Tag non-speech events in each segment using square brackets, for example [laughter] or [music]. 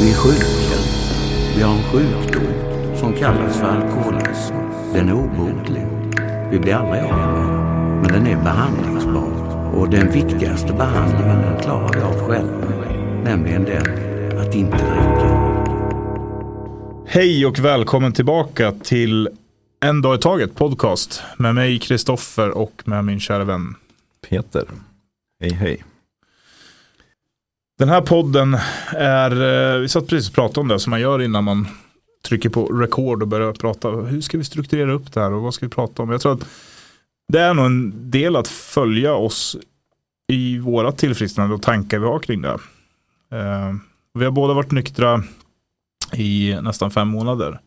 Vi är sjuka. Vi har en sjukdom som kallas för alkoholism. Den är obotlig. Vi blir aldrig av med den. Men den är behandlingsbar. Och den viktigaste behandlingen den klarar vi av själva. Nämligen den att inte dricka. Hej och välkommen tillbaka till En dag i taget podcast med mig Kristoffer och med min kära vän. Peter. Hej hej. Den här podden är, eh, vi satt precis och pratade om det som man gör innan man trycker på record och börjar prata. Hur ska vi strukturera upp det här och vad ska vi prata om? Jag tror att det är nog en del att följa oss i våra tillfrisknande och tankar vi har kring det. Eh, Vi har båda varit nyktra i nästan fem månader.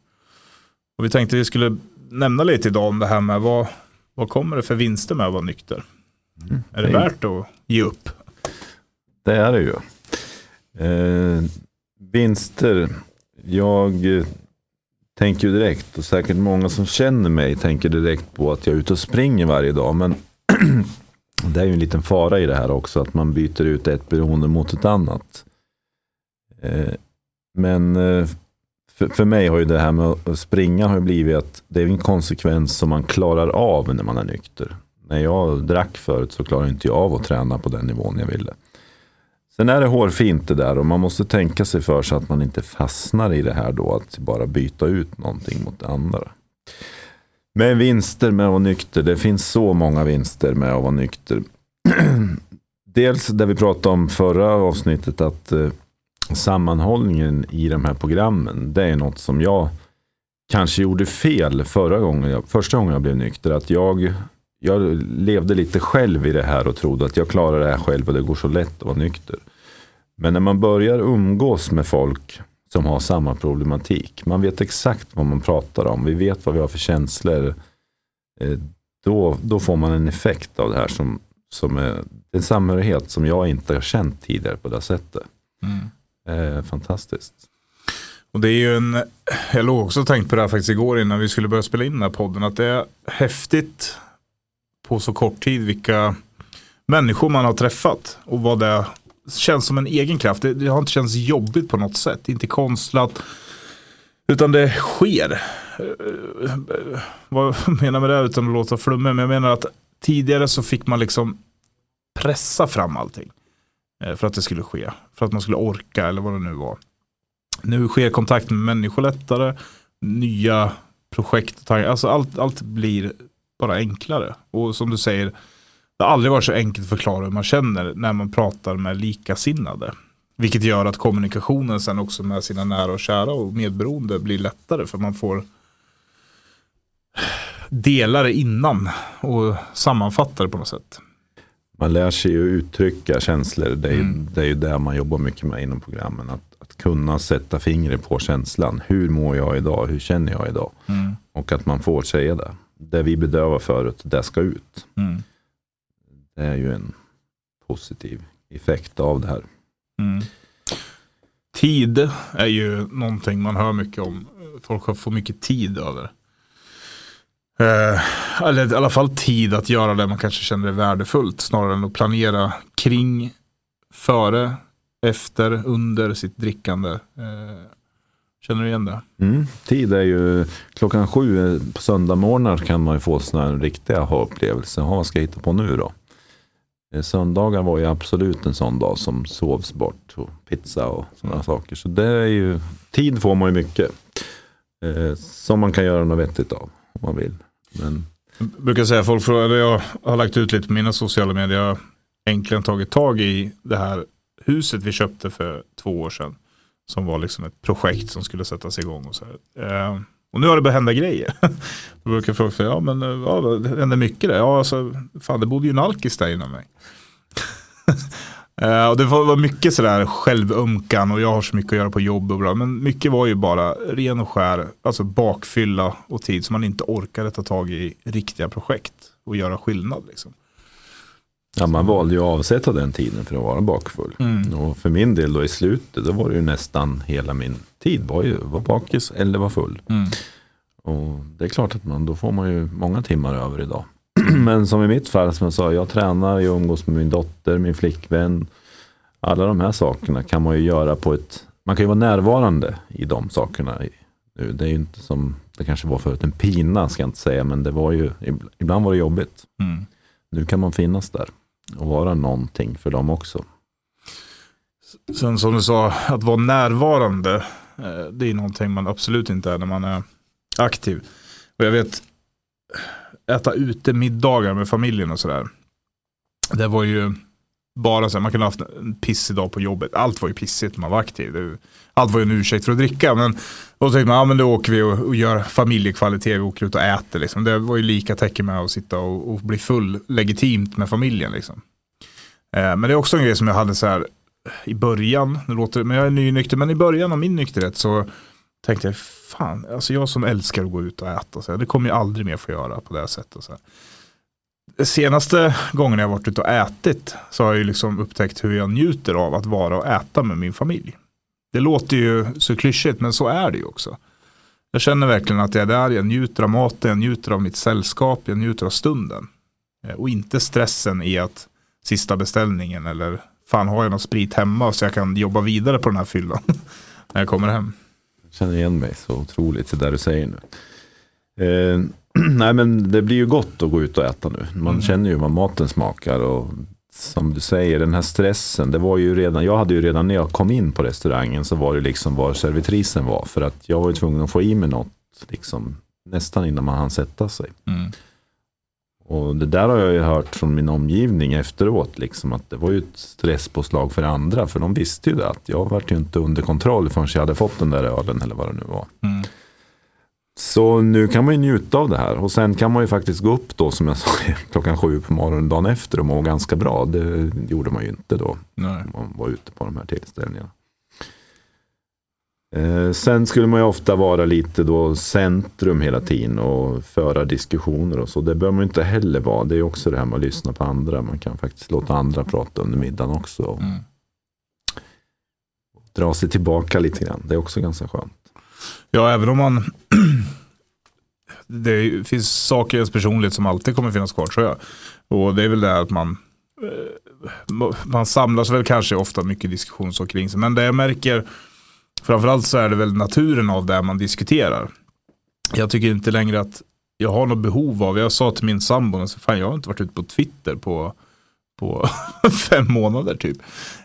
Och vi tänkte vi skulle nämna lite idag om det här med vad, vad kommer det för vinster med att vara nykter? Är det värt att ge upp? Det är det ju. Eh, vinster. Jag tänker ju direkt och säkert många som känner mig tänker direkt på att jag är ute och springer varje dag. Men [clears throat] det är ju en liten fara i det här också att man byter ut ett beroende mot ett annat. Eh, men eh, för, för mig har ju det här med att springa har ju blivit att det är en konsekvens som man klarar av när man är nykter. När jag drack förut så klarade inte jag av att träna på den nivån jag ville. Sen är det hårfint det där och man måste tänka sig för så att man inte fastnar i det här då att bara byta ut någonting mot det andra. Men vinster med att vara nykter, det finns så många vinster med att vara nykter. [clears throat] Dels det vi pratade om förra avsnittet att eh, sammanhållningen i de här programmen, det är något som jag kanske gjorde fel förra gången, jag, första gången jag blev nykter. Att jag, jag levde lite själv i det här och trodde att jag klarar det här själv och det går så lätt att vara nykter. Men när man börjar umgås med folk som har samma problematik, man vet exakt vad man pratar om, vi vet vad vi har för känslor, eh, då, då får man en effekt av det här som, som är en samhörighet som jag inte har känt tidigare på det här sättet. Eh, fantastiskt. Och det är ju en, jag låg också och tänkt på det här faktiskt igår innan vi skulle börja spela in den här podden, att det är häftigt på så kort tid vilka människor man har träffat och vad det känns som en egen kraft. Det, det har inte känts jobbigt på något sätt, inte konstlat, utan det sker. Eh, vad [laughs] menar med det utan att låta flummig, men jag menar att tidigare så fick man liksom pressa fram allting eh, för att det skulle ske, för att man skulle orka eller vad det nu var. Nu sker kontakt med människor lättare, nya projekt, alltså allt, allt blir bara enklare. Och som du säger, det har aldrig varit så enkelt att förklara hur man känner när man pratar med likasinnade. Vilket gör att kommunikationen sen också med sina nära och kära och medberoende blir lättare för man får dela det innan och sammanfatta det på något sätt. Man lär sig ju uttrycka känslor. Det är, ju, Mm. det är ju det man jobbar mycket med inom programmen. Att, att kunna sätta fingret på känslan. Hur mår jag idag? Hur känner jag idag? Mm. Och att man får säga det. Det vi bedövar förut, det ska ut. Mm. Det är ju en positiv effekt av det här. Mm. Tid är ju någonting man hör mycket om. Folk har får mycket tid över. Eh, eller i alla fall tid att göra det man kanske känner är värdefullt snarare än att planera kring, före, efter, under sitt drickande. Eh, känner du igen det? Mm. Tid är ju, klockan sju på söndagmorgnar kan man ju få sådana här riktiga aha-upplevelser. Jaha, vad ska jag hitta på nu då? Eh, Söndagar var ju absolut en sån dag som sovs bort. Och pizza och sådana saker. Så det är ju, tid får man ju mycket. Eh, som man kan göra något vettigt av om man vill. Men Jag brukar säga folk frågar, jag har lagt ut lite på mina sociala medier. Jag har äntligen tagit tag i det här huset vi köpte för två år sedan. Som var liksom ett projekt som skulle sättas igång. Och, så här. Eh, och nu har det börjat hända grejer. [laughs] Då brukar folk säga, ja men eh, ja, det hände mycket där. Ja, alltså, fan det bodde ju en alkis där innan mig. [laughs] Eh, och det var var mycket sådär självömkan och jag har så mycket att göra på jobb och bra. Men mycket var ju bara ren och skär, alltså bakfylla och tid som man inte orkade ta tag i riktiga projekt och göra skillnad. Liksom ja, man valde ju att avsätta den tiden för att vara bakfull. Mm. Och för min del då i slutet, då var det ju nästan hela min tid var ju var bakis eller var full. Mm. Och det är klart att man, då får man ju många timmar över idag. [clears throat] Men som i mitt fall, som jag sa, jag tränar, jag umgås med min dotter, min flickvän. Alla de här sakerna kan man ju göra på ett man kan ju vara närvarande i de sakerna. Nu, det är ju inte som det kanske var förut, en pina ska jag inte säga, men det var ju, ibland var det jobbigt. Mm. Nu kan man finnas där och vara någonting för dem också. Sen som du sa, att vara närvarande, eh, det är någonting man absolut inte är när man är aktiv. Och jag vet, äta ute middagar med familjen och sådär. Det var ju bara så här, man kunde ha haft en pissig dag på jobbet. Allt var ju pissigt när man var aktiv. Det, allt var ju en ursäkt för att dricka. Men då tänkte man, ja men då åker vi och, och gör familjekvalitet, vi åker ut och äter. Liksom. Det var ju lika tecken med att sitta och, och bli full legitimt med familjen. Liksom. Eh, men det är också en grej som jag hade så här eh, i början, nu låter, men jag är nynykter, men i början av min nykterhet så tänkte jag, fan, alltså jag som älskar att gå ut och äta, så här, det kommer jag aldrig mer få göra på det här sättet. Så här senaste gången jag varit ute och ätit så har jag liksom upptäckt hur jag njuter av att vara och äta med min familj. Det låter ju så klyschigt men så är det ju också. Jag känner verkligen att jag är där, jag njuter av maten, jag njuter av mitt sällskap, jag njuter av stunden. Eh, och inte stressen i att sista beställningen eller fan har jag någon sprit hemma så jag kan jobba vidare på den här fyllan [laughs] när jag kommer hem. Jag känner igen mig så otroligt det där du säger nu. Eh, [clears throat] nej men det blir ju gott att gå ut och äta nu. Man mm. känner ju vad maten smakar och som du säger, den här stressen, det var ju redan, jag hade ju redan när jag kom in på restaurangen så var det liksom var servitrisen var. För att jag var ju tvungen att få i mig något, liksom, nästan innan man hann sätta sig. Mm. Och det där har jag ju hört från min omgivning efteråt, liksom, att det var ju ett stresspåslag för andra. För de visste ju det, att jag var ju inte under kontroll förrän jag hade fått den där ölen eller vad det nu var. Mm. Så nu kan man ju njuta av det här och sen kan man ju faktiskt gå upp då som jag sa [laughs] klockan sju på morgonen dagen efter och må ganska bra. Det gjorde man ju inte då. Nej. Man var ute på de här tillställningarna. Eh, sen skulle man ju ofta vara lite då centrum hela tiden och föra diskussioner och så. Det bör man ju inte heller vara. Det är också det här med att lyssna på andra. Man kan faktiskt låta andra prata under middagen också. Mm. Dra sig tillbaka lite grann. Det är också ganska skönt. Ja, även om man... [clears throat] det finns saker i ens personlighet som alltid kommer finnas kvar tror jag. Och det är väl det att man... Eh, man samlas väl kanske ofta mycket diskussion så kring sig. Men det jag märker, framförallt så är det väl naturen av det man diskuterar. Jag tycker inte längre att jag har något behov av, jag sa till min sambo, fan jag har inte varit ute på Twitter på på [laughs] fem månader typ.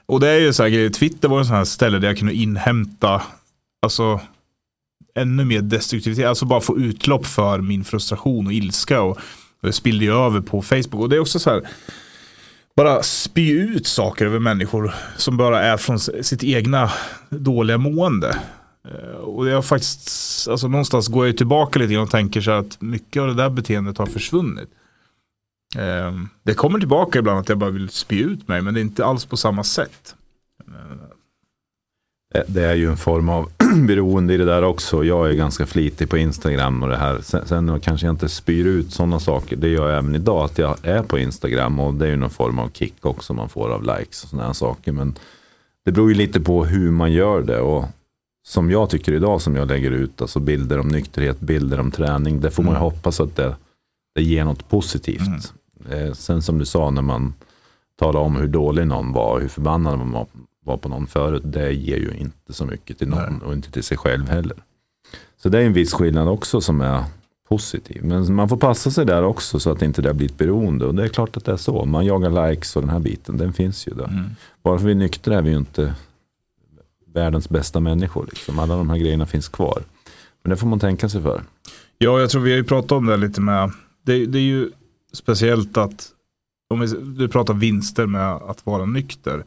Och det är ju så här grejer, Twitter var en sån här ställe där jag kunde inhämta, alltså ännu mer destruktivitet, alltså bara få utlopp för min frustration och ilska och, och det spillde ju över på Facebook. Och det är också så här, bara spy ut saker över människor som bara är från sitt egna dåliga mående. Eh, och jag faktiskt, alltså någonstans går jag tillbaka lite grann och tänker så att mycket av det där beteendet har försvunnit. Eh, det kommer tillbaka ibland att jag bara vill spy ut mig, men det är inte alls på samma sätt. Eh, Eh, det är ju en form av [clears throat] beroende i det där också. Jag är ganska flitig på Instagram och det här. Sen, sen kanske jag inte spyr ut sådana saker. Det gör jag även idag, att jag är på Instagram och det är ju någon form av kick också man får av likes och sådana saker. Men det beror ju lite på hur man gör det. Och som jag tycker idag, som jag lägger ut, alltså bilder om nykterhet, bilder om träning. Det får man ju mm. hoppas att det, det ger något positivt. Mm. Eh, sen som du sa, när man talar om hur dålig någon var, hur förbannad man var var på någon förut, det ger ju inte så mycket till någon Nej. och inte till sig själv heller. Så det är en viss skillnad också som är positiv. Men man får passa sig där också så att inte det blir ett beroende. Och det är klart att det är så. Man jagar likes och den här biten, den finns ju där. Mm. Bara för vi är nyktra är vi ju inte världens bästa människor. Liksom. Alla de här grejerna finns kvar. Men det får man tänka sig för. Ja, jag tror vi har ju pratat om det lite med, det, det är ju speciellt att, om vi, du pratar vinster med att vara nykter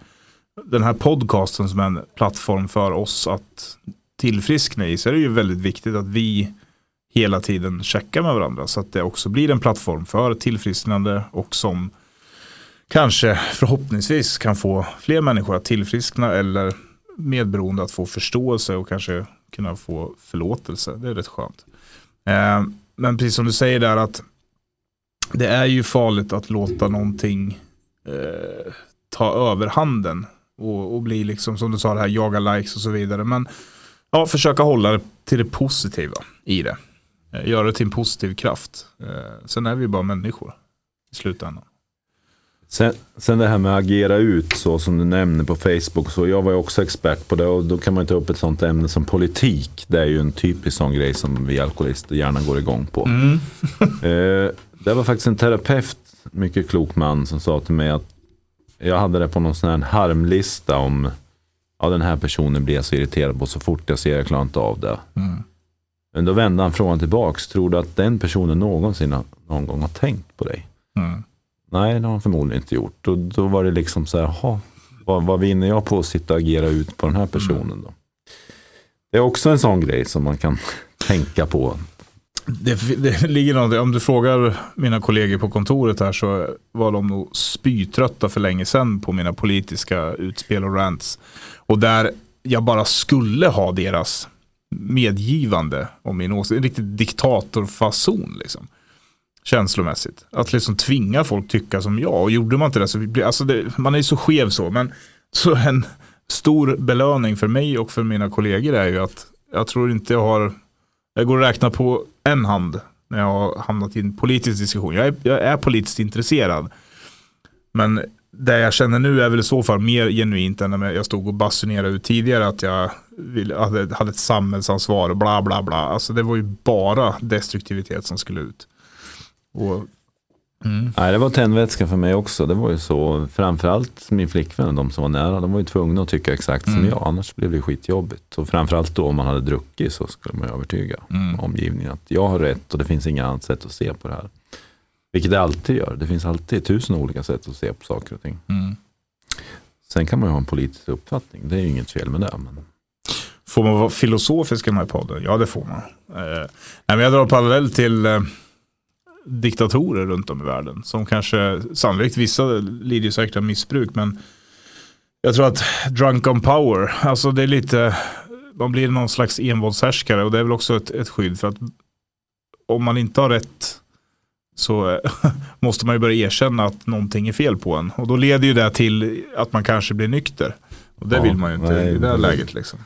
den här podcasten som är en plattform för oss att tillfriskna i så är det ju väldigt viktigt att vi hela tiden checkar med varandra så att det också blir en plattform för tillfrisknande och som kanske förhoppningsvis kan få fler människor att tillfriskna eller medberoende att få förståelse och kanske kunna få förlåtelse. Det är rätt skönt. Eh, men precis som du säger där att det är ju farligt att låta någonting eh, ta överhanden och, och bli liksom som du sa det här jaga likes och så vidare. Men ja, försöka hålla det till det positiva i det. Eh, göra det till en positiv kraft. Eh, sen är vi bara människor i slutändan. Sen, sen det här med att agera ut så som du nämner på Facebook. Så jag var ju också expert på det och då kan man ta upp ett sånt ämne som politik. Det är ju en typisk sån grej som vi alkoholister gärna går igång på. Mm. [laughs] eh, det var faktiskt en terapeut, mycket klok man, som sa till mig att jag hade det på någon sån här harmlista om ja, den här personen blir jag så irriterad på så fort jag ser jag klarar inte av det. Mm. Men då vände han frågan tillbaks. Tror du att den personen någonsin har, någon gång har tänkt på dig? Mm. Nej, det har han förmodligen inte gjort. Och då var det liksom så här, jaha, vad, vad vinner jag på att sitta och agera ut på den här personen då? Det är också en sån grej som man kan [laughs] tänka på. Det, det [laughs] ligger något, om du frågar mina kollegor på kontoret här så var de nog spytrötta för länge sedan på mina politiska utspel och rants. Och där jag bara skulle ha deras medgivande om min åsikt. En riktig diktatorfason liksom. Känslomässigt. Att liksom tvinga folk tycka som jag. Och gjorde man inte det så blir alltså det, man är ju så skev så. Men [laughs] så en stor belöning för mig och för mina kollegor är ju att jag tror inte jag har, jag går att räkna på en hand när jag har hamnat i en politisk diskussion. Jag är, jag är politiskt intresserad. Men det jag känner nu är väl i så fall mer genuint än när jag stod och basunerade ut tidigare att jag hade, hade ett samhällsansvar och bla bla bla. Alltså det var ju bara destruktivitet som skulle ut. Och, mm. Nej, det var tändvätska för mig också. Det var ju så, framförallt min flickvän och de som var nära, de var ju tvungna att tycka exakt som Mm. jag. Annars blev det skitjobbigt. Och framförallt då om man hade druckit så skulle man ju övertyga Mm. omgivningen att jag har rätt och det finns inget annat sätt att se på det här. Vilket det alltid gör. Det finns alltid tusen olika sätt att se på saker och ting. Mm. Sen kan man ju ha en politisk uppfattning. Det är ju inget fel med det. Men... Får man vara filosofisk i den här podden? Ja, det får man. Eh, nej, men jag drar parallell till eh, diktatorer runt om i världen. Som kanske, sannolikt vissa lider ju säkert av missbruk, men jag tror att drunk on power, alltså det är lite, man blir någon slags envåldshärskare och det är väl också ett, ett skydd för att om man inte har rätt så [laughs] måste man ju börja erkänna att någonting är fel på en. Och då leder ju det till att man kanske blir nykter. Och det Ja, vill man ju inte nej, i det här läget liksom.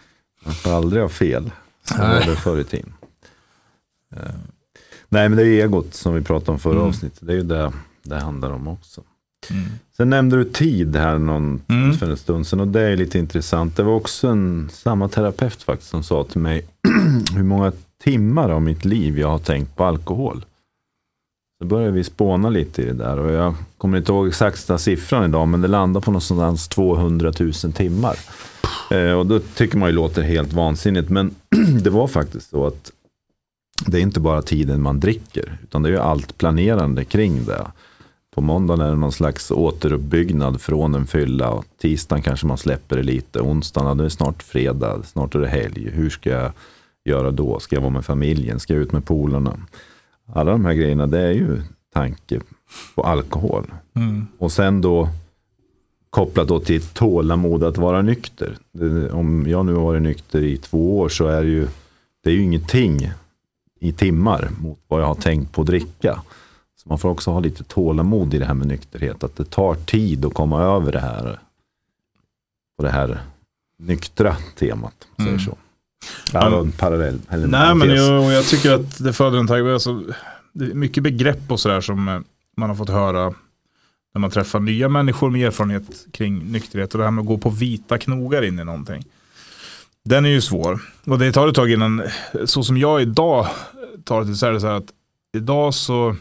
Man får aldrig ha fel. Så var det förr i tiden. [laughs] Nej men det är egot som vi pratade om förra Mm. avsnittet. Det är ju det det handlar om också. Mm. Sen nämnde du tid här någon, Mm. för en stund sedan och det är lite intressant. Det var också en, samma terapeut faktiskt som sa till mig [clears throat] hur många timmar av mitt liv jag har tänkt på alkohol. Så började vi spåna lite i det där och jag kommer inte ihåg exakta siffran idag men det landar på någonstans 200 000 timmar. Eh, och då tycker man ju låter helt vansinnigt men [clears throat] det var faktiskt så att det är inte bara tiden man dricker utan det är ju allt planerande kring det. På måndagen är det någon slags återuppbyggnad från en fylla. Och tisdagen kanske man släpper det lite. Onsdagen, det är snart fredag. Snart är det helg. Hur ska jag göra då? Ska jag vara med familjen? Ska jag ut med polarna? Alla de här grejerna, det är ju tanke på alkohol. Mm. Och sen då kopplat då till tålamod att vara nykter. Om jag nu har varit nykter i två år så är det ju, det är ju ingenting i timmar mot vad jag har tänkt på att dricka. Så man får också ha lite tålamod i det här med nykterhet. Att det tar tid att komma över det här. På det här nyktra temat. man Mm. Säger så. En parallell. Eller Nej, men jag, och jag tycker att det föder en tanke. Alltså, det är mycket begrepp och sådär som eh, man har fått höra när man träffar nya människor med erfarenhet kring nykterhet. Och det här med att gå på vita knogar in i någonting. Den är ju svår. Och det tar ett tag innan, så som jag idag tar det till så är det så här att idag så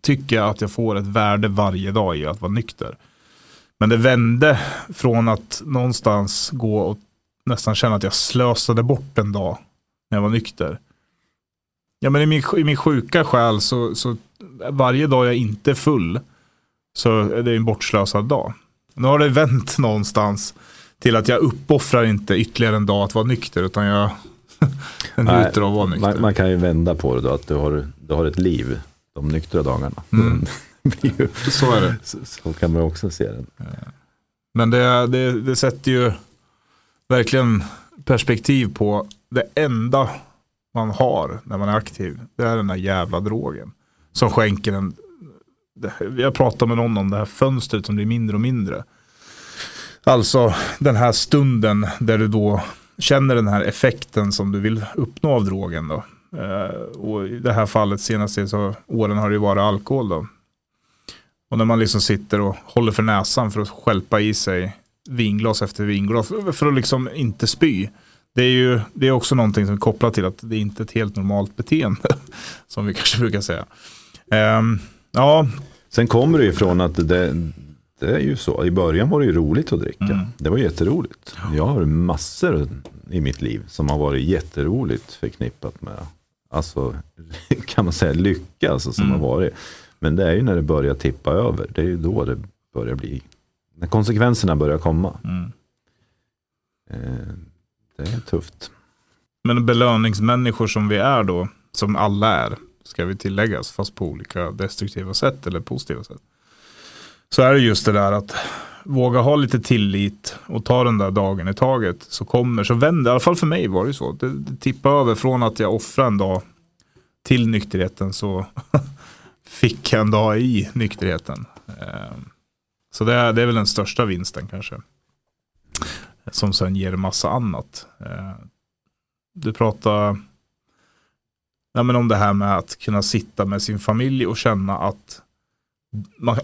tycker jag att jag får ett värde varje dag i att vara nykter. Men det vände från att någonstans gå och nästan känna att jag slösade bort en dag när jag var nykter. Ja men i min, i min sjuka själ så, så varje dag jag inte är full så är det en bortslösad dag. Nu har det vänt någonstans till att jag uppoffrar inte ytterligare en dag att vara nykter utan jag [laughs] njuter av att vara nykter. man, man kan ju vända på det då. Att du har, du har ett liv de nyktra dagarna. Mm. [laughs] Så är det. så, så kan man också se det. Men det, det, det sätter ju verkligen perspektiv på det enda man har när man är aktiv. Det är den där jävla drogen. Som skänker en, jag pratade med någon om det här fönstret som blir mindre och mindre. Alltså den här stunden där du då känner den här effekten som du vill uppnå av drogen. Då. Eh, och i det här fallet senaste så, åren har det ju varit alkohol. Då. Och när man liksom sitter och håller för näsan för att skälpa i sig vinglas efter vinglas för att liksom inte spy. Det är ju det är också någonting som är kopplat till att det är inte ett helt normalt beteende. [laughs] Som vi kanske brukar säga. Um, ja. Sen kommer det ju från att det, det är ju så. I början var det ju roligt att dricka. Mm. Det var jätteroligt. Jag har massor i mitt liv som har varit jätteroligt förknippat med, alltså [laughs] kan man säga lycka alltså, som mm. har varit. Men det är ju när det börjar tippa över. Det är ju då det börjar bli, när konsekvenserna börjar komma. Mm. Eh, det är tufft. Men belöningsmänniskor som vi är då, som alla är, ska vi tilläggas, fast på olika destruktiva sätt eller positiva sätt. Så är det just det där att våga ha lite tillit och ta den där dagen i taget så kommer, så vänder, i alla fall för mig var det så. Det, det tippade över från att jag offrade en dag till nykterheten så [laughs] fick jag en dag i nykterheten. Eh, så det är, det är väl den största vinsten kanske. Som sen ger massa annat. Eh, du pratar ja, men om det här med att kunna sitta med sin familj och känna att man,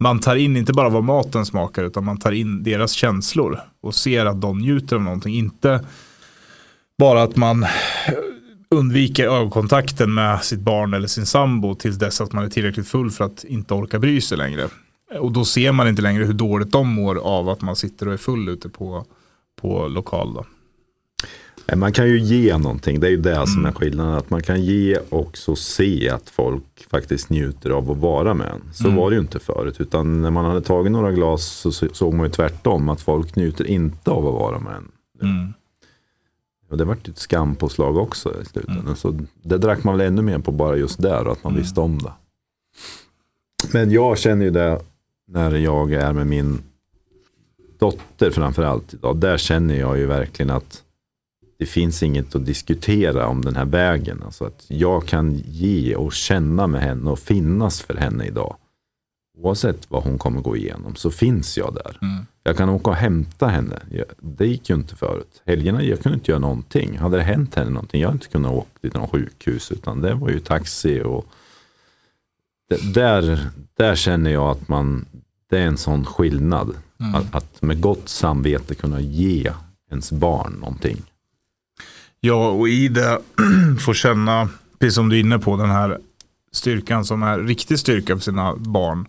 man tar in inte bara vad maten smakar utan man tar in deras känslor och ser att de njuter av någonting. Inte bara att man undviker ögonkontakten med sitt barn eller sin sambo tills dess att man är tillräckligt full för att inte orka bry sig längre. Och då ser man inte längre hur dåligt de mår av att man sitter och är full ute på, på lokal. Då. Man kan ju ge någonting, det är ju det mm. som är skillnaden. Att man kan ge och så se att folk faktiskt njuter av att vara med en. Så mm. var det ju inte förut. Utan när man hade tagit några glas så såg man ju tvärtom. Att folk njuter inte av att vara med en. Mm. Och det vart ett skampåslag också i slutändan. Mm. Så det drack man väl ännu mer på bara just där att man mm. visste om det. Men jag känner ju det när jag är med min dotter framförallt idag. Där känner jag ju verkligen att det finns inget att diskutera om den här vägen. Alltså att jag kan ge och känna med henne och finnas för henne idag. Oavsett vad hon kommer gå igenom så finns jag där. Mm. Jag kan åka och hämta henne. Det gick ju inte förut. Helgerna jag kunde inte göra någonting. Hade det hänt henne någonting, jag hade inte kunnat åka till någon sjukhus. Utan det var ju taxi och där, där känner jag att man, det är en sån skillnad. Mm. Att, att med gott samvete kunna ge ens barn någonting. Ja, och i det få känna, precis som du är inne på, den här styrkan som är riktig styrka för sina barn.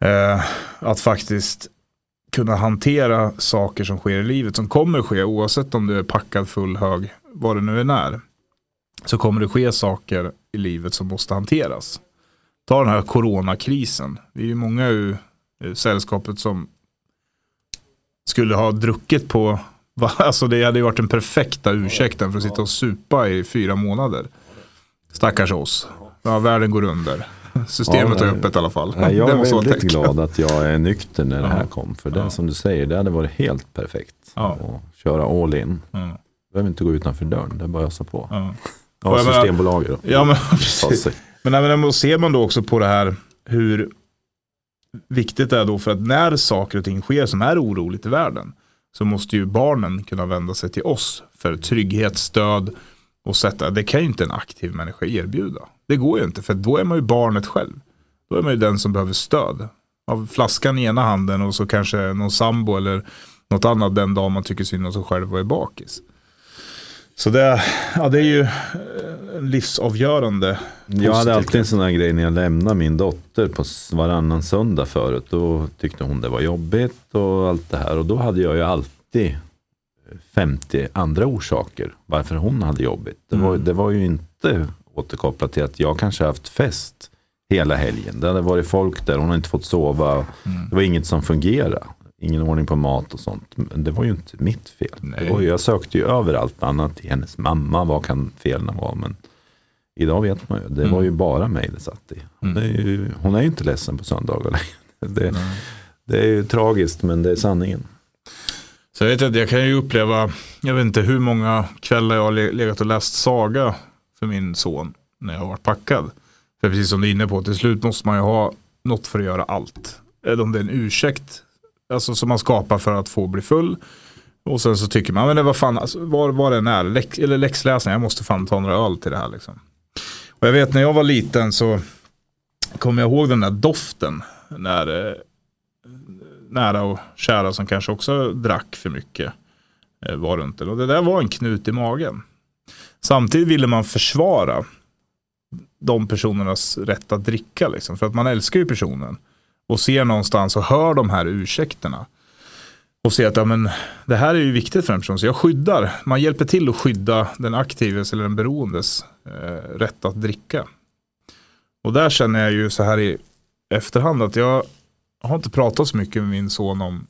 Eh, att faktiskt kunna hantera saker som sker i livet, som kommer ske oavsett om du är packad full hög, vad det nu än är. Så kommer det ske saker i livet som måste hanteras. Ta den här coronakrisen. Vi är ju många ur sällskapet som skulle ha druckit på [laughs] Alltså det hade ju varit den perfekta ursäkten för att sitta och supa i fyra månader. Stackars oss. Ja, världen går under. [laughs] Systemet ja, är öppet i alla fall. Nej, jag är väldigt glad att jag är nykter när det här kom. För det ja. som du säger, det hade varit helt perfekt. Ja. Att köra all in. Ja. behöver inte gå utanför dörren, det är bara att ösa på. Ja, ja Systembolaget Ja, men, [laughs] men, men, men ser man då också på det här hur viktigt det är då för att när saker och ting sker som är oroligt i världen så måste ju barnen kunna vända sig till oss för trygghet, stöd och sätta. Det kan ju inte en aktiv människa erbjuda. Det går ju inte för då är man ju barnet själv. Då är man ju den som behöver stöd. Av flaskan i ena handen och så kanske någon sambo eller något annat den dag man tycker synd om sig själv och är bakis. Så det, ja, det är ju livsavgörande. Jag hade alltid en sån här grej när jag lämnade min dotter på varannan söndag förut. Då tyckte hon det var jobbigt och allt det här. Och då hade jag ju alltid 50 andra orsaker varför hon hade jobbigt. Det var, mm. det var ju inte återkopplat till att jag kanske haft fest hela helgen. Det hade varit folk där, hon har inte fått sova. Mm. Det var inget som fungerade ingen ordning på mat och sånt. Men det var ju inte mitt fel. Det var ju, jag sökte ju över allt annat i hennes mamma. Vad kan felen vara? Men idag vet man ju. Det mm. var ju bara mig det satt i. Hon, mm. är ju, hon är ju inte ledsen på söndagar längre. [laughs] Det, det är ju tragiskt men det är sanningen. Så jag vet inte, jag kan ju uppleva, jag vet inte hur många kvällar jag har legat och läst saga för min son när jag har varit packad. För precis som du är inne på, till slut måste man ju ha något för att göra allt. Eller om det är en ursäkt Alltså som man skapar för att få bli full. Och sen så tycker man, men det var fan, alltså, var, var det är, läx, eller läxläsning, jag måste fan ta några öl till det här liksom. Och jag vet när jag var liten så kommer jag ihåg den där doften när, eh, nära och kära som kanske också drack för mycket eh, var runt det. Och det där var en knut i magen. Samtidigt ville man försvara de personernas rätt att dricka. Liksom, för att man älskar ju personen. Och ser någonstans och hör de här ursäkterna. Och ser att ja, men, det här är ju viktigt för en person. Så jag skyddar, man hjälper till att skydda den aktives eller den beroendes eh, rätt att dricka. Och där känner jag ju så här i efterhand att jag har inte pratat så mycket med min son om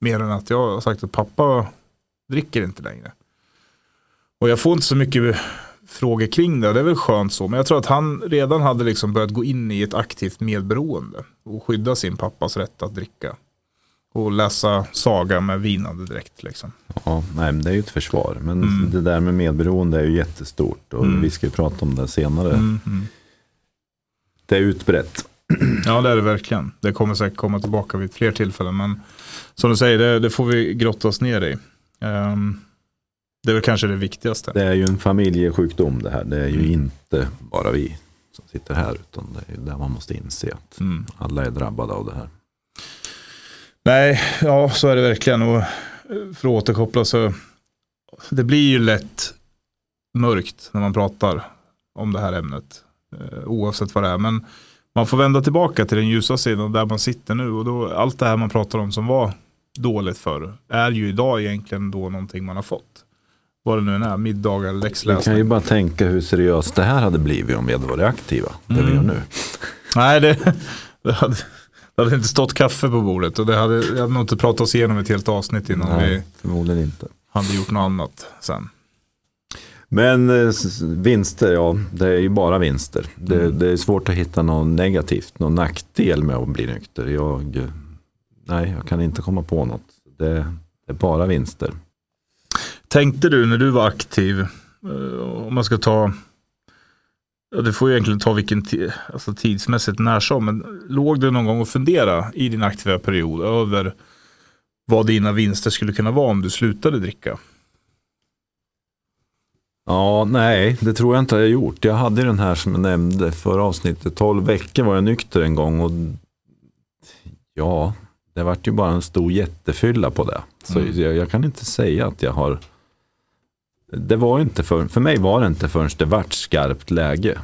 mer än att jag har sagt att pappa dricker inte längre. Och jag får inte så mycket frågor kring det. Det är väl skönt så. Men jag tror att han redan hade liksom börjat gå in i ett aktivt medberoende. Och skydda sin pappas rätt att dricka. Och läsa saga med vinande dräkt. Liksom. Ja, nej, det är ju ett försvar. Men mm. det där med medberoende är ju jättestort. Och mm. vi ska ju prata om det senare. Mm, mm. Det är utbrett. [clears throat] Ja det är det verkligen. Det kommer säkert komma tillbaka vid fler tillfällen. Men som du säger, det, det får vi grotta oss ner i. Um, det är väl kanske det viktigaste. Det är ju en familjesjukdom det här. Det är ju mm. inte bara vi som sitter här. Utan det är där man måste inse att mm. alla är drabbade av det här. Nej, ja så är det verkligen. Och för att återkoppla så. Det blir ju lätt mörkt när man pratar om det här ämnet. Eh, oavsett vad det är. Men man får vända tillbaka till den ljusa sidan där man sitter nu. Och då, allt det här man pratar om som var dåligt förr är ju idag egentligen då någonting man har fått vad det nu är, middagar, läxläsning. Du kan ju bara tänka hur seriöst det här hade blivit om vi hade varit aktiva, det mm. vi gör nu. Nej, det, det, hade, det hade inte stått kaffe på bordet och det hade, jag hade nog inte pratat oss igenom ett helt avsnitt innan Nej, vi förmodligen inte. hade gjort något annat sen. Men eh, vinster, ja det är ju bara vinster. Det, mm. det, är svårt att hitta något negativt, någon nackdel med att bli nykter. Jag, nej, jag kan inte komma på något. Det, det är bara vinster. Tänkte du när du var aktiv, eh, om man ska ta, ja, du får ju egentligen ta vilken alltså tidsmässigt när som, men låg du någon gång och fundera i din aktiva period över vad dina vinster skulle kunna vara om du slutade dricka? Ja, nej, det tror jag inte jag gjort. Jag hade den här som jag nämnde förra avsnittet. 12 veckor var jag nykter en gång och ja, det vart ju bara en stor jättefylla på det. Så mm. jag, jag, kan inte säga att jag har det var inte för, för mig var det inte förrän det vart skarpt läge.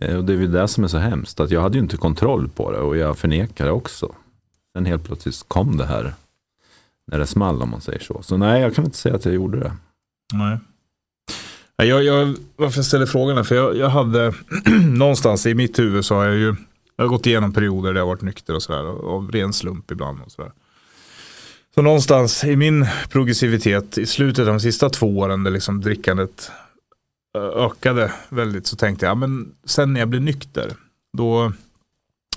Eh, och det är väl det som är så hemskt, att jag hade ju inte kontroll på det och jag förnekade det också. Sen helt plötsligt kom det här när det small om man säger så. Så nej, jag kan inte säga att jag gjorde det. Nej. Jag, jag, varför jag ställer frågorna, för jag, jag hade [clears throat] någonstans i mitt huvud så har jag ju jag har gått igenom perioder där jag varit nykter och sådär. Av ren slump ibland och sådär. Så någonstans i min progressivitet i slutet av de sista två åren där liksom drickandet ökade väldigt så tänkte jag, men sen när jag blir nykter, då,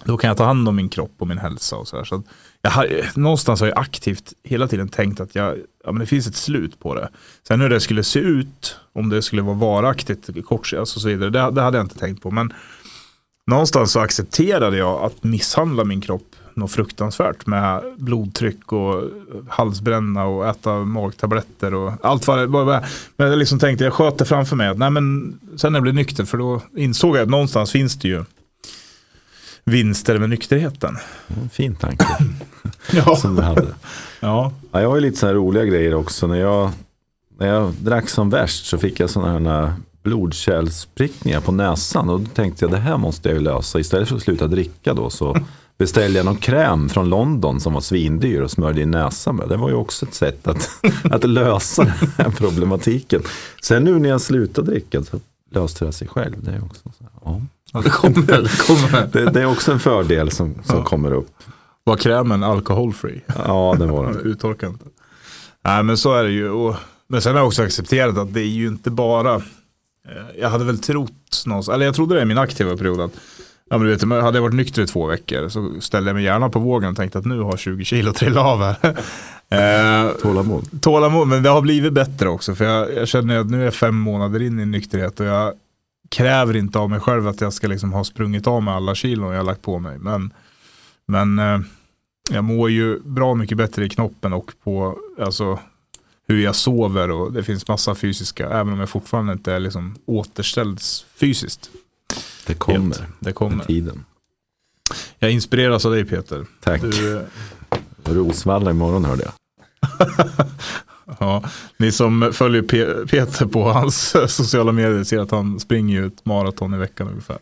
då kan jag ta hand om min kropp och min hälsa och sådär. Så jag har, någonstans har jag aktivt hela tiden tänkt att jag, ja, men det finns ett slut på det. Sen hur det skulle se ut, om det skulle vara varaktigt, kort, alltså så vidare, det, det hade jag inte tänkt på. Men någonstans så accepterade jag att misshandla min kropp något fruktansvärt med blodtryck och halsbränna och äta magtabletter och allt vad det var. Men jag liksom tänkte, jag sköt det framför mig nej men sen när jag blev nykter för då insåg jag att någonstans finns det ju vinster med nykterheten. Fin tanke. [clears throat] ja. Som du hade. ja. ja. Jag har ju lite så här roliga grejer också. När jag, när jag drack som värst så fick jag sådana här blodkärlsprickningar på näsan. Och då tänkte jag det här måste jag ju lösa. Istället för att sluta dricka då så beställde jag någon kräm från London som var svindyr och smörjde i näsan med. Det var ju också ett sätt att, [laughs] att lösa den här problematiken. Sen nu när jag slutade dricka så löste det sig själv. Det är också, så här, ja. Ja, det, kommer, det, kommer. Det, det, är också en fördel som, som ja. kommer upp. Var krämen alkoholfri? Ja, det var den. [laughs] Uttorkad. Nej, men så är det ju. Och, men sen har jag också accepterat att det är ju inte bara, eh, jag hade väl trott någonstans, eller jag trodde det i min aktiva period, att Ja, men du vet, hade jag varit nykter i två veckor så ställde jag mig gärna på vågen och tänkte att nu har 20 kilo trillat av här. [laughs] eh, tålamod. Tålamod, men det har blivit bättre också. För jag, jag känner att nu är jag fem månader in i nykterhet och jag kräver inte av mig själv att jag ska liksom ha sprungit av med alla kilon jag har lagt på mig. Men, men eh, jag mår ju bra mycket bättre i knoppen och på alltså, hur jag sover och det finns massa fysiska, även om jag fortfarande inte är liksom återställd fysiskt. Det kommer. Det kommer. Med tiden. Jag inspireras av dig Peter. Tack. Du, Rosvalla imorgon hörde jag. [laughs] ja, ni som följer Pe- Peter på hans [laughs] sociala medier ser att han springer ett maraton i veckan ungefär.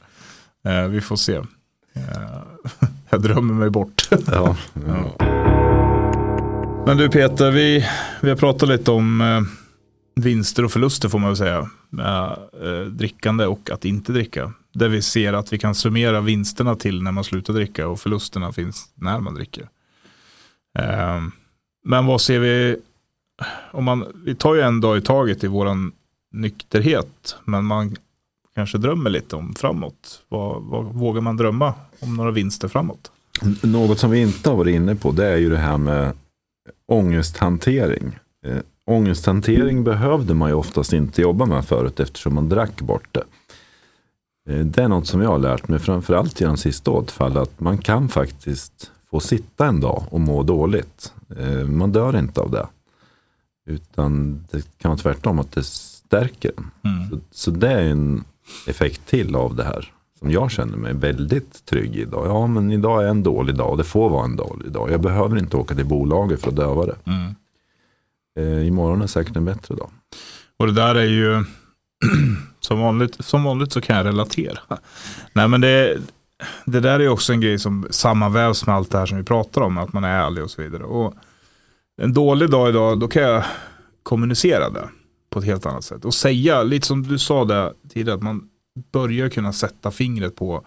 Eh, vi får se. Eh, [laughs] jag drömmer mig bort. Ja. Ja. Men du Peter, vi, vi har pratat lite om eh, vinster och förluster får man väl säga. Med eh, drickande och att inte dricka. Där vi ser att vi kan summera vinsterna till när man slutar dricka och förlusterna finns när man dricker. Eh, men vad ser vi, om man, vi tar ju en dag i taget i våran nykterhet. Men man kanske drömmer lite om framåt. Vad, vad vågar man drömma om några vinster framåt? Något som vi inte har varit inne på det är ju det här med ångesthantering. Eh, ångesthantering behövde man ju oftast inte jobba med förut eftersom man drack bort det. Eh, det är något som jag har lärt mig framförallt genom sista återfall att man kan faktiskt få sitta en dag och må dåligt. Eh, man dör inte av det. Utan det kan vara tvärtom att det stärker. Mm. Så, så det är en effekt till av det här. Som jag känner mig väldigt trygg idag. Ja men idag är en dålig dag och det får vara en dålig dag. Jag behöver inte åka till bolaget för att döva det. Mm. Eh, imorgon är säkert en bättre dag. Och det där är ju [clears throat] [clears throat] som vanligt, som vanligt så kan jag relatera. Nej men det, det där är också en grej som sammanvävs med allt det här som vi pratar om, att man är ärlig och så vidare. Och en dålig dag idag, då kan jag kommunicera det på ett helt annat sätt. Och säga, lite som du sa där tidigare, att man börjar kunna sätta fingret på,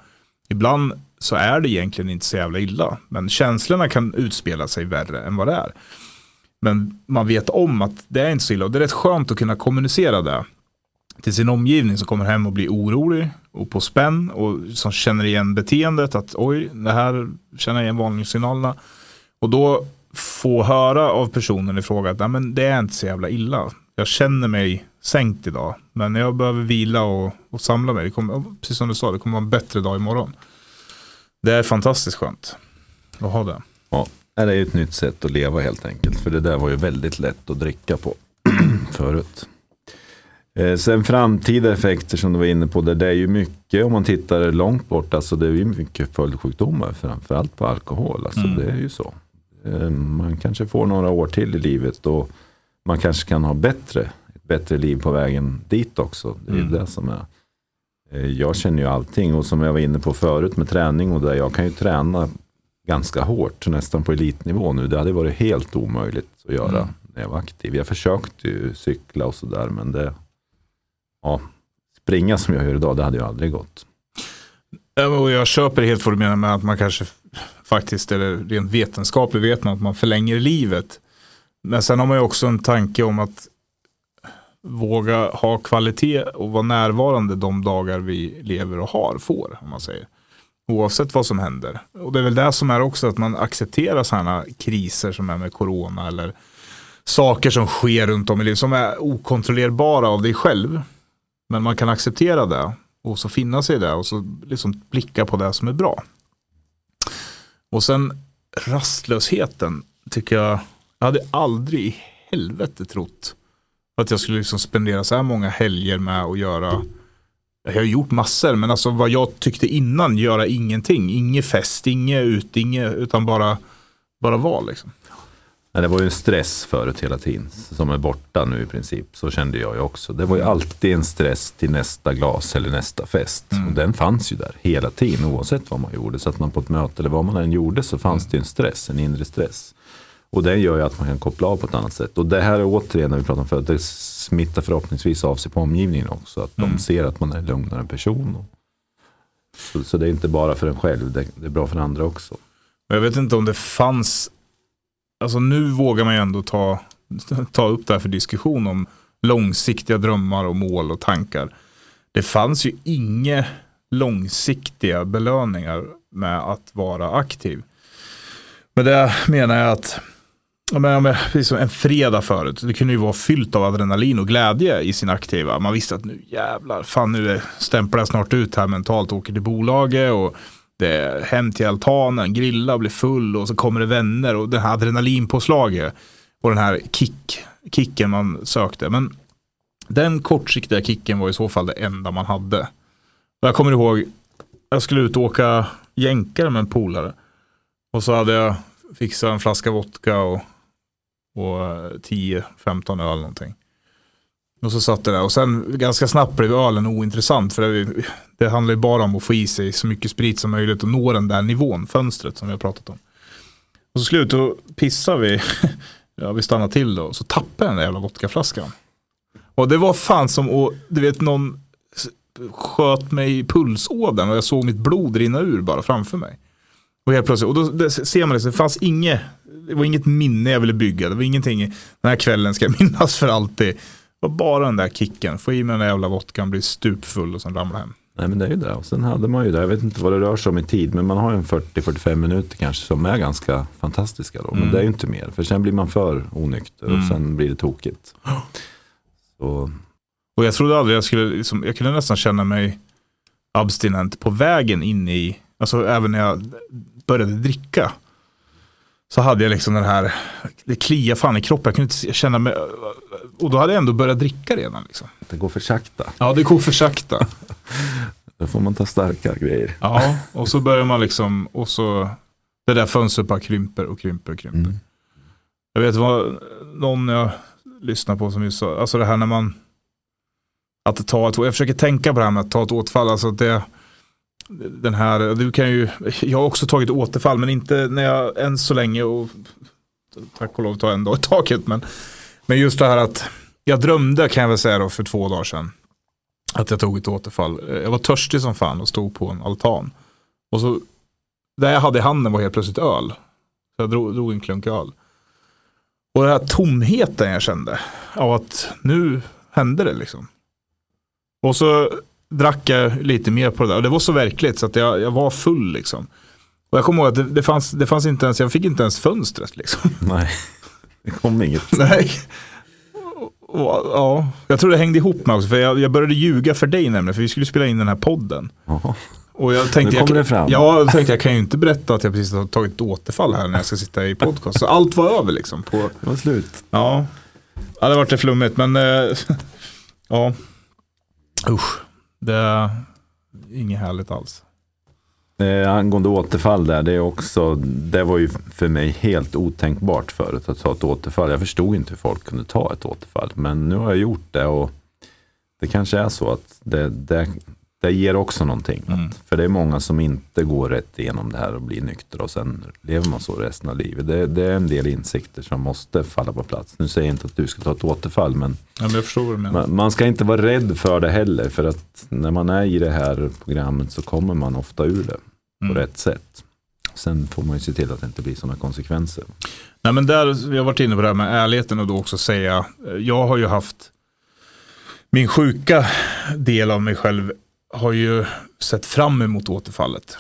ibland så är det egentligen inte så jävla illa, men känslorna kan utspela sig värre än vad det är. Men man vet om att det är inte så illa och det är rätt skönt att kunna kommunicera det till sin omgivning som kommer hem och blir orolig och på spänn och som känner igen beteendet att oj, det här känner jag igen varningssignalerna. Och då få höra av personen i fråga att Nej, men det är inte så jävla illa. Jag känner mig sänkt idag, men jag behöver vila och, och samla mig. Det kommer, precis som du sa, det kommer vara en bättre dag imorgon. Det är fantastiskt skönt att ha det. Ja, det är ett nytt sätt att leva helt enkelt. För det där var ju väldigt lätt att dricka på [clears throat] förut. Eh, sen framtida effekter som du var inne på, där det är ju mycket om man tittar långt bort, alltså det är ju mycket följdsjukdomar, framförallt på alkohol. Alltså Mm. det är ju så. Eh, Man kanske får några år till i livet och man kanske kan ha bättre, ett bättre liv på vägen dit också. Det är ju Mm. det som är. Eh, Jag känner ju allting och som jag var inne på förut med träning och där jag kan ju träna ganska hårt, nästan på elitnivå nu. Det hade varit helt omöjligt att göra Mm. när jag var aktiv. Jag försökte ju cykla och sådär, men det, ja, springa som jag gör idag, det hade ju aldrig gått. Och jag köper helt vad du menar med att man kanske faktiskt, eller rent vetenskapligt vet man att man förlänger livet. Men sen har man ju också en tanke om att våga ha kvalitet och vara närvarande de dagar vi lever och har, får, om man säger. Oavsett vad som händer. Och det är väl det som är också att man accepterar sådana kriser som är med corona eller saker som sker runt om i livet som är okontrollerbara av dig själv. Men man kan acceptera det och så finna sig i det och så liksom blicka på det som är bra. Och sen rastlösheten tycker jag, jag hade aldrig i helvete trott att jag skulle liksom spendera så här många helger med att göra jag har gjort massor, men alltså vad jag tyckte innan, göra ingenting. inget fest, inget ut, inget, utan bara, bara vara liksom. Nej, det var ju en stress förut hela tiden, som är borta nu i princip. Så kände jag ju också. Det var ju alltid en stress till nästa glas eller nästa fest. Och den fanns ju där hela tiden, oavsett vad man gjorde. Så att man på ett möte eller vad man än gjorde så fanns det ju en stress, en inre stress. Och det gör ju att man kan koppla av på ett annat sätt. Och det här är återigen, när vi pratar om förut, det smittar förhoppningsvis av sig på omgivningen också. Att de ser att man är en lugnare person. Så, så det är inte bara för en själv, det, det är bra för andra också. Jag vet inte om det fanns, alltså nu vågar man ju ändå ta, ta upp det här för diskussion om långsiktiga drömmar och mål och tankar. Det fanns ju inga långsiktiga belöningar med att vara aktiv. Men det menar jag att men, precis som en fredag förut, det kunde ju vara fyllt av adrenalin och glädje i sin aktiva. Man visste att nu jävlar, fan nu stämplar jag snart ut här mentalt, åker till bolaget och det hem till altanen, grilla, bli full och så kommer det vänner och det här adrenalinpåslaget och den här kick, kicken man sökte. Men den kortsiktiga kicken var i så fall det enda man hade. Och jag kommer ihåg, jag skulle ut och åka jänkare med en polare. Och så hade jag fixat en flaska vodka och, och eh, 10-15 öl någonting. Och så satt det där och sen ganska snabbt blev ölen ointressant för det, det handlar ju bara om att få i sig så mycket sprit som möjligt och nå den där nivån, fönstret som vi har pratat om. Och så slut och pissar vi, [laughs] ja vi stannar till då, så tappar jag den där jävla vodkaflaskan. Och det var fan som att, du vet någon sköt mig i pulsådern och jag såg mitt blod rinna ur bara framför mig. Och helt plötsligt, och då det ser man det, det fanns inget, det var inget minne jag ville bygga, det var ingenting, den här kvällen ska jag [laughs] minnas för alltid. Var bara den där kicken, få i mig den där jävla vodkan, bli stupfull och sen ramla hem. Nej men det är ju det. Och sen hade man ju det, jag vet inte vad det rör sig om i tid, men man har ju en 40-45 minuter kanske som är ganska fantastiska då. Men Mm. det är ju inte mer, för sen blir man för onykter och Mm. sen blir det tokigt. Så, Och jag trodde aldrig jag skulle, liksom, jag kunde nästan känna mig abstinent på vägen in i, alltså även när jag började dricka. Så hade jag liksom den här, det kliade fan i kroppen, jag kunde inte känna mig, och då hade jag ändå börjat dricka redan. Liksom. det går för sakta. Ja, det går för sakta. [laughs] Då får man ta starka grejer. Ja, och så börjar man liksom, och så, det där fönstret bara krymper och krymper och krymper. Mm. Jag vet vad någon jag lyssnar på som just sa, alltså det här när man, att ta ett, jag försöker tänka på det här med att ta ett återfall, alltså att det, den här, du kan ju, jag har också tagit återfall men inte när jag än så länge och tack och lov tar jag en dag i taket men, men just det här att jag drömde kan jag väl säga då för två dagar sedan att jag tog ett återfall. Eh, jag var törstig som fan och stod på en altan. Och så, det jag hade i handen var helt plötsligt öl. Så jag drog, drog en klunk öl. Och den här tomheten jag kände av att nu hände det liksom. Och så drack jag lite mer på det där. Och det var så verkligt så att jag, jag var full liksom. Och jag kommer ihåg att det, det, fanns, det fanns inte ens, jag fick inte ens fönstret liksom. [laughs] Nej, det kom inget. Nej. Och, ja, jag tror det hängde ihop med också. För jag, jag började ljuga för dig nämligen. För vi skulle spela in den här podden. Jaha. Och jag tänkte, Nu kommer jag, det fram. Ja, jag tänkte jag kan ju inte berätta att jag precis har tagit ett återfall här när jag ska sitta i podcast. Så allt var över liksom. På, Det var slut. ja, ja det vart det flummigt. Men eh, [laughs] ja, usch. Det är inget härligt alls. Eh, angående återfall där, det är också, det var ju för mig helt otänkbart förut att ta ett återfall. Jag förstod inte hur folk kunde ta ett återfall, men nu har jag gjort det och det kanske är så att det, det, det ger också någonting. Mm. För det är många som inte går rätt igenom det här och blir nyktra och sen lever man så resten av livet. Det, det är en del insikter som måste falla på plats. Nu säger jag inte att du ska ta ett återfall, men Ja, men man, man ska inte vara rädd för det heller, för att när man är i det här programmet så kommer man ofta ur det på Mm. rätt sätt. Sen får man ju se till att det inte blir sådana konsekvenser. Nej men där, vi har varit inne på det här med ärligheten och då också säga, eh, jag har ju haft, min sjuka del av mig själv har ju sett fram emot återfallet.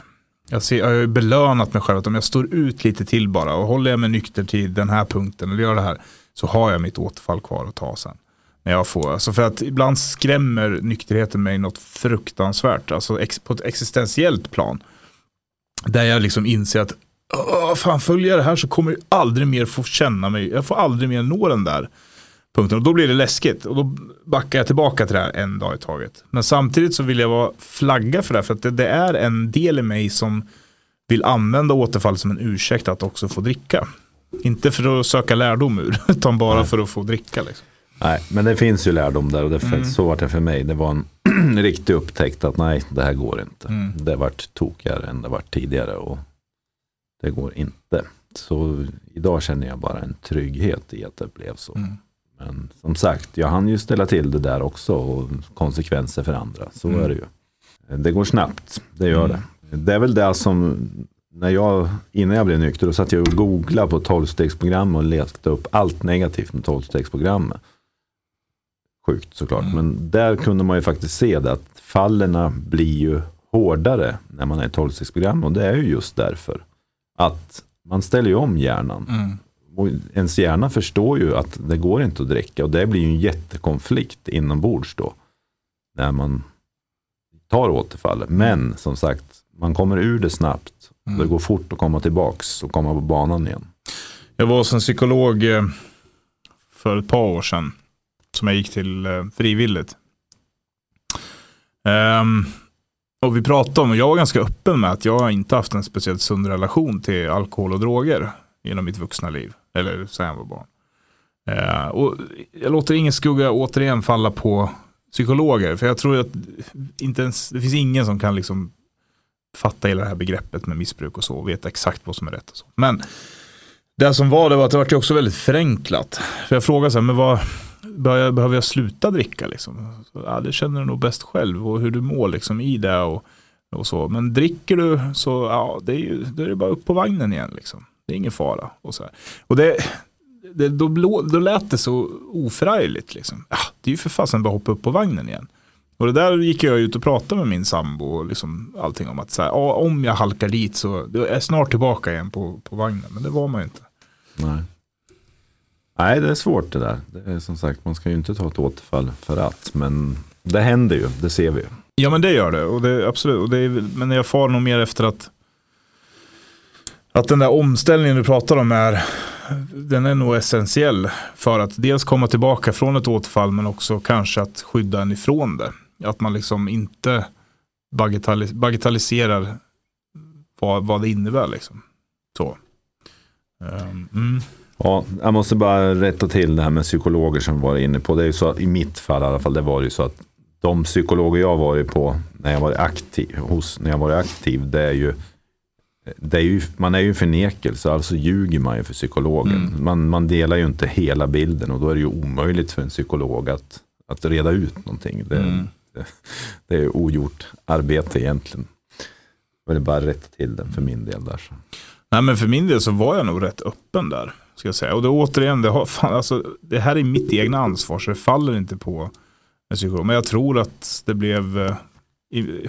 Jag, ser, jag har ju belönat mig själv att om jag står ut lite till bara och håller jag mig nykter till den här punkten eller gör det här så har jag mitt återfall kvar att ta sen. När jag får, alltså för att ibland skrämmer nykterheten mig något fruktansvärt, alltså ex, på ett existentiellt plan. Där jag liksom inser att Åh, fan följer jag det här så kommer jag aldrig mer få känna mig, jag får aldrig mer nå den där punkten. Och då blir det läskigt och då backar jag tillbaka till det här en dag i taget. Men samtidigt så vill jag vara flagga för det här för att det, det är en del i mig som vill använda återfall som en ursäkt att också få dricka. Inte för att söka lärdom ur, [laughs] utan bara för att få dricka. Liksom. Nej, men det finns ju lärdom där och det, Mm. så var det för mig. Det var en [clears throat] riktig upptäckt att nej, det här går inte. Mm. Det har varit tokigare än det varit tidigare och det går inte. Så idag känner jag bara en trygghet i att det blev så. Mm. Men som sagt, jag hann ju ställa till det där också och konsekvenser för andra. Så Mm. är det ju. Det går snabbt, det gör Mm. det. Det är väl det som, när jag, innan jag blev nykter, då satt jag och googlade på 12-stegsprogram och letade upp allt negativt med 12-stegsprogrammet. Sjukt såklart, Mm. men där kunde man ju faktiskt se det att fallerna blir ju hårdare när man är i 12-stegsprogram och det är ju just därför att man ställer ju om hjärnan. Mm. Och ens hjärna förstår ju att det går inte att dricka och det blir ju en jättekonflikt inombords då. När man tar återfall. Men som sagt, man kommer ur det snabbt. Mm. Det går fort att komma tillbaks och komma på banan igen. Jag var hos en psykolog eh, för ett par år sedan. Som jag gick till eh, frivilligt. Ehm, och vi pratade om, och jag var ganska öppen med att jag inte haft en speciellt sund relation till alkohol och droger genom mitt vuxna liv. Eller sen jag var barn. Eh, och jag låter ingen skugga återigen falla på psykologer. För jag tror att inte ens, det finns ingen som kan liksom fatta hela det här begreppet med missbruk och så. Och veta exakt vad som är rätt och så. Men det som var det var att det var också väldigt förenklat. För jag frågade så här, men vad, behöver jag sluta dricka liksom? Så, ja, det känner du nog bäst själv och hur du mår liksom i det och, och så. Men dricker du så, ja, det är ju, då är det bara upp på vagnen igen liksom. Det är ingen fara. Och, så här. och det, det, då, då lät det så oförargligt. Liksom. Ja, det är ju för fasen bara hoppa upp på vagnen igen. Och det där gick jag ut och pratade med min sambo och liksom allting om att så här, om jag halkar dit så är jag snart tillbaka igen på, på vagnen. Men det var man ju inte. Nej. Nej, det är svårt det där. Det är som sagt, man ska ju inte ta ett återfall för att. Men det händer ju, det ser vi. Ja, men det gör det. Och det absolut. Och det är, men jag far nog mer efter att att den där omställningen du pratar om är den är nog essentiell för att dels komma tillbaka från ett återfall men också kanske att skydda en ifrån det. Att man liksom inte bagatellis bagatelliserar vad, vad det innebär. Liksom. Så. Ehm, mm. Ja, jag måste bara rätta till det här med psykologer som vi var inne på. Det är ju så att i mitt fall i alla fall, det var ju så att de psykologer jag varit på när jag var aktiv, hos, när jag var aktiv, det är ju är ju, man är ju förnekelse, alltså ljuger man ju för psykologen. Mm. Man, man delar ju inte hela bilden och då är det ju omöjligt för en psykolog att, att reda ut någonting. Det, mm. det, det är ogjort arbete egentligen. Jag vill bara rätta till den för min del där. Så. Nej men för min del så var jag nog rätt öppen där. Ska jag säga. Och det återigen, det, har, fan, alltså, det här är mitt egna ansvar så det faller inte på en psykolog. Men jag tror att det blev eh, i,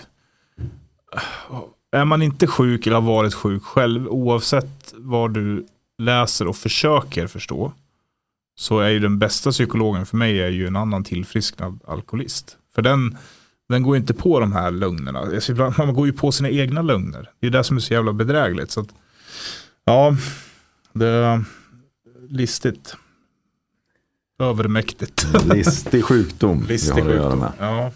är man inte sjuk eller har varit sjuk själv, oavsett vad du läser och försöker förstå, så är ju den bästa psykologen för mig är ju en annan tillfrisknad alkoholist. För den, den går inte på de här lögnerna. Man går ju på sina egna lögner. Det är det som är så jävla bedrägligt. Så att, ja, det är listigt. Övermäktigt. Listig sjukdom. Listig sjukdom. Ja.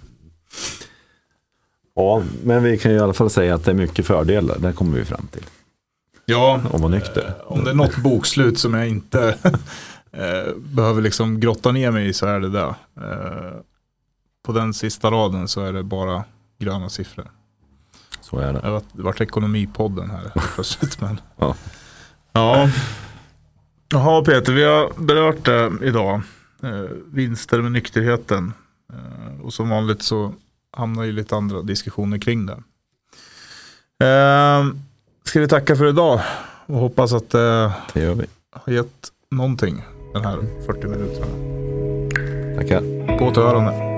Ja, men vi kan ju i alla fall säga att det är mycket fördelar. Det kommer vi fram till. Ja, om vara nykter. Eh, om det är något bokslut som jag inte [laughs] eh, behöver liksom grotta ner mig i så är det det. Eh, på den sista raden så är det bara gröna siffror. Så är det. Det det vart ekonomipodden här [laughs] plötsligt. Men... ja. ja. Jaha Peter, vi har berört det idag. vinster med nykterheten. och som vanligt så hamnar i lite andra diskussioner kring det. Eh, ska vi tacka för idag och hoppas att eh, det gör vi. har gett någonting den här 40 minuterna. Tackar. På återhörande.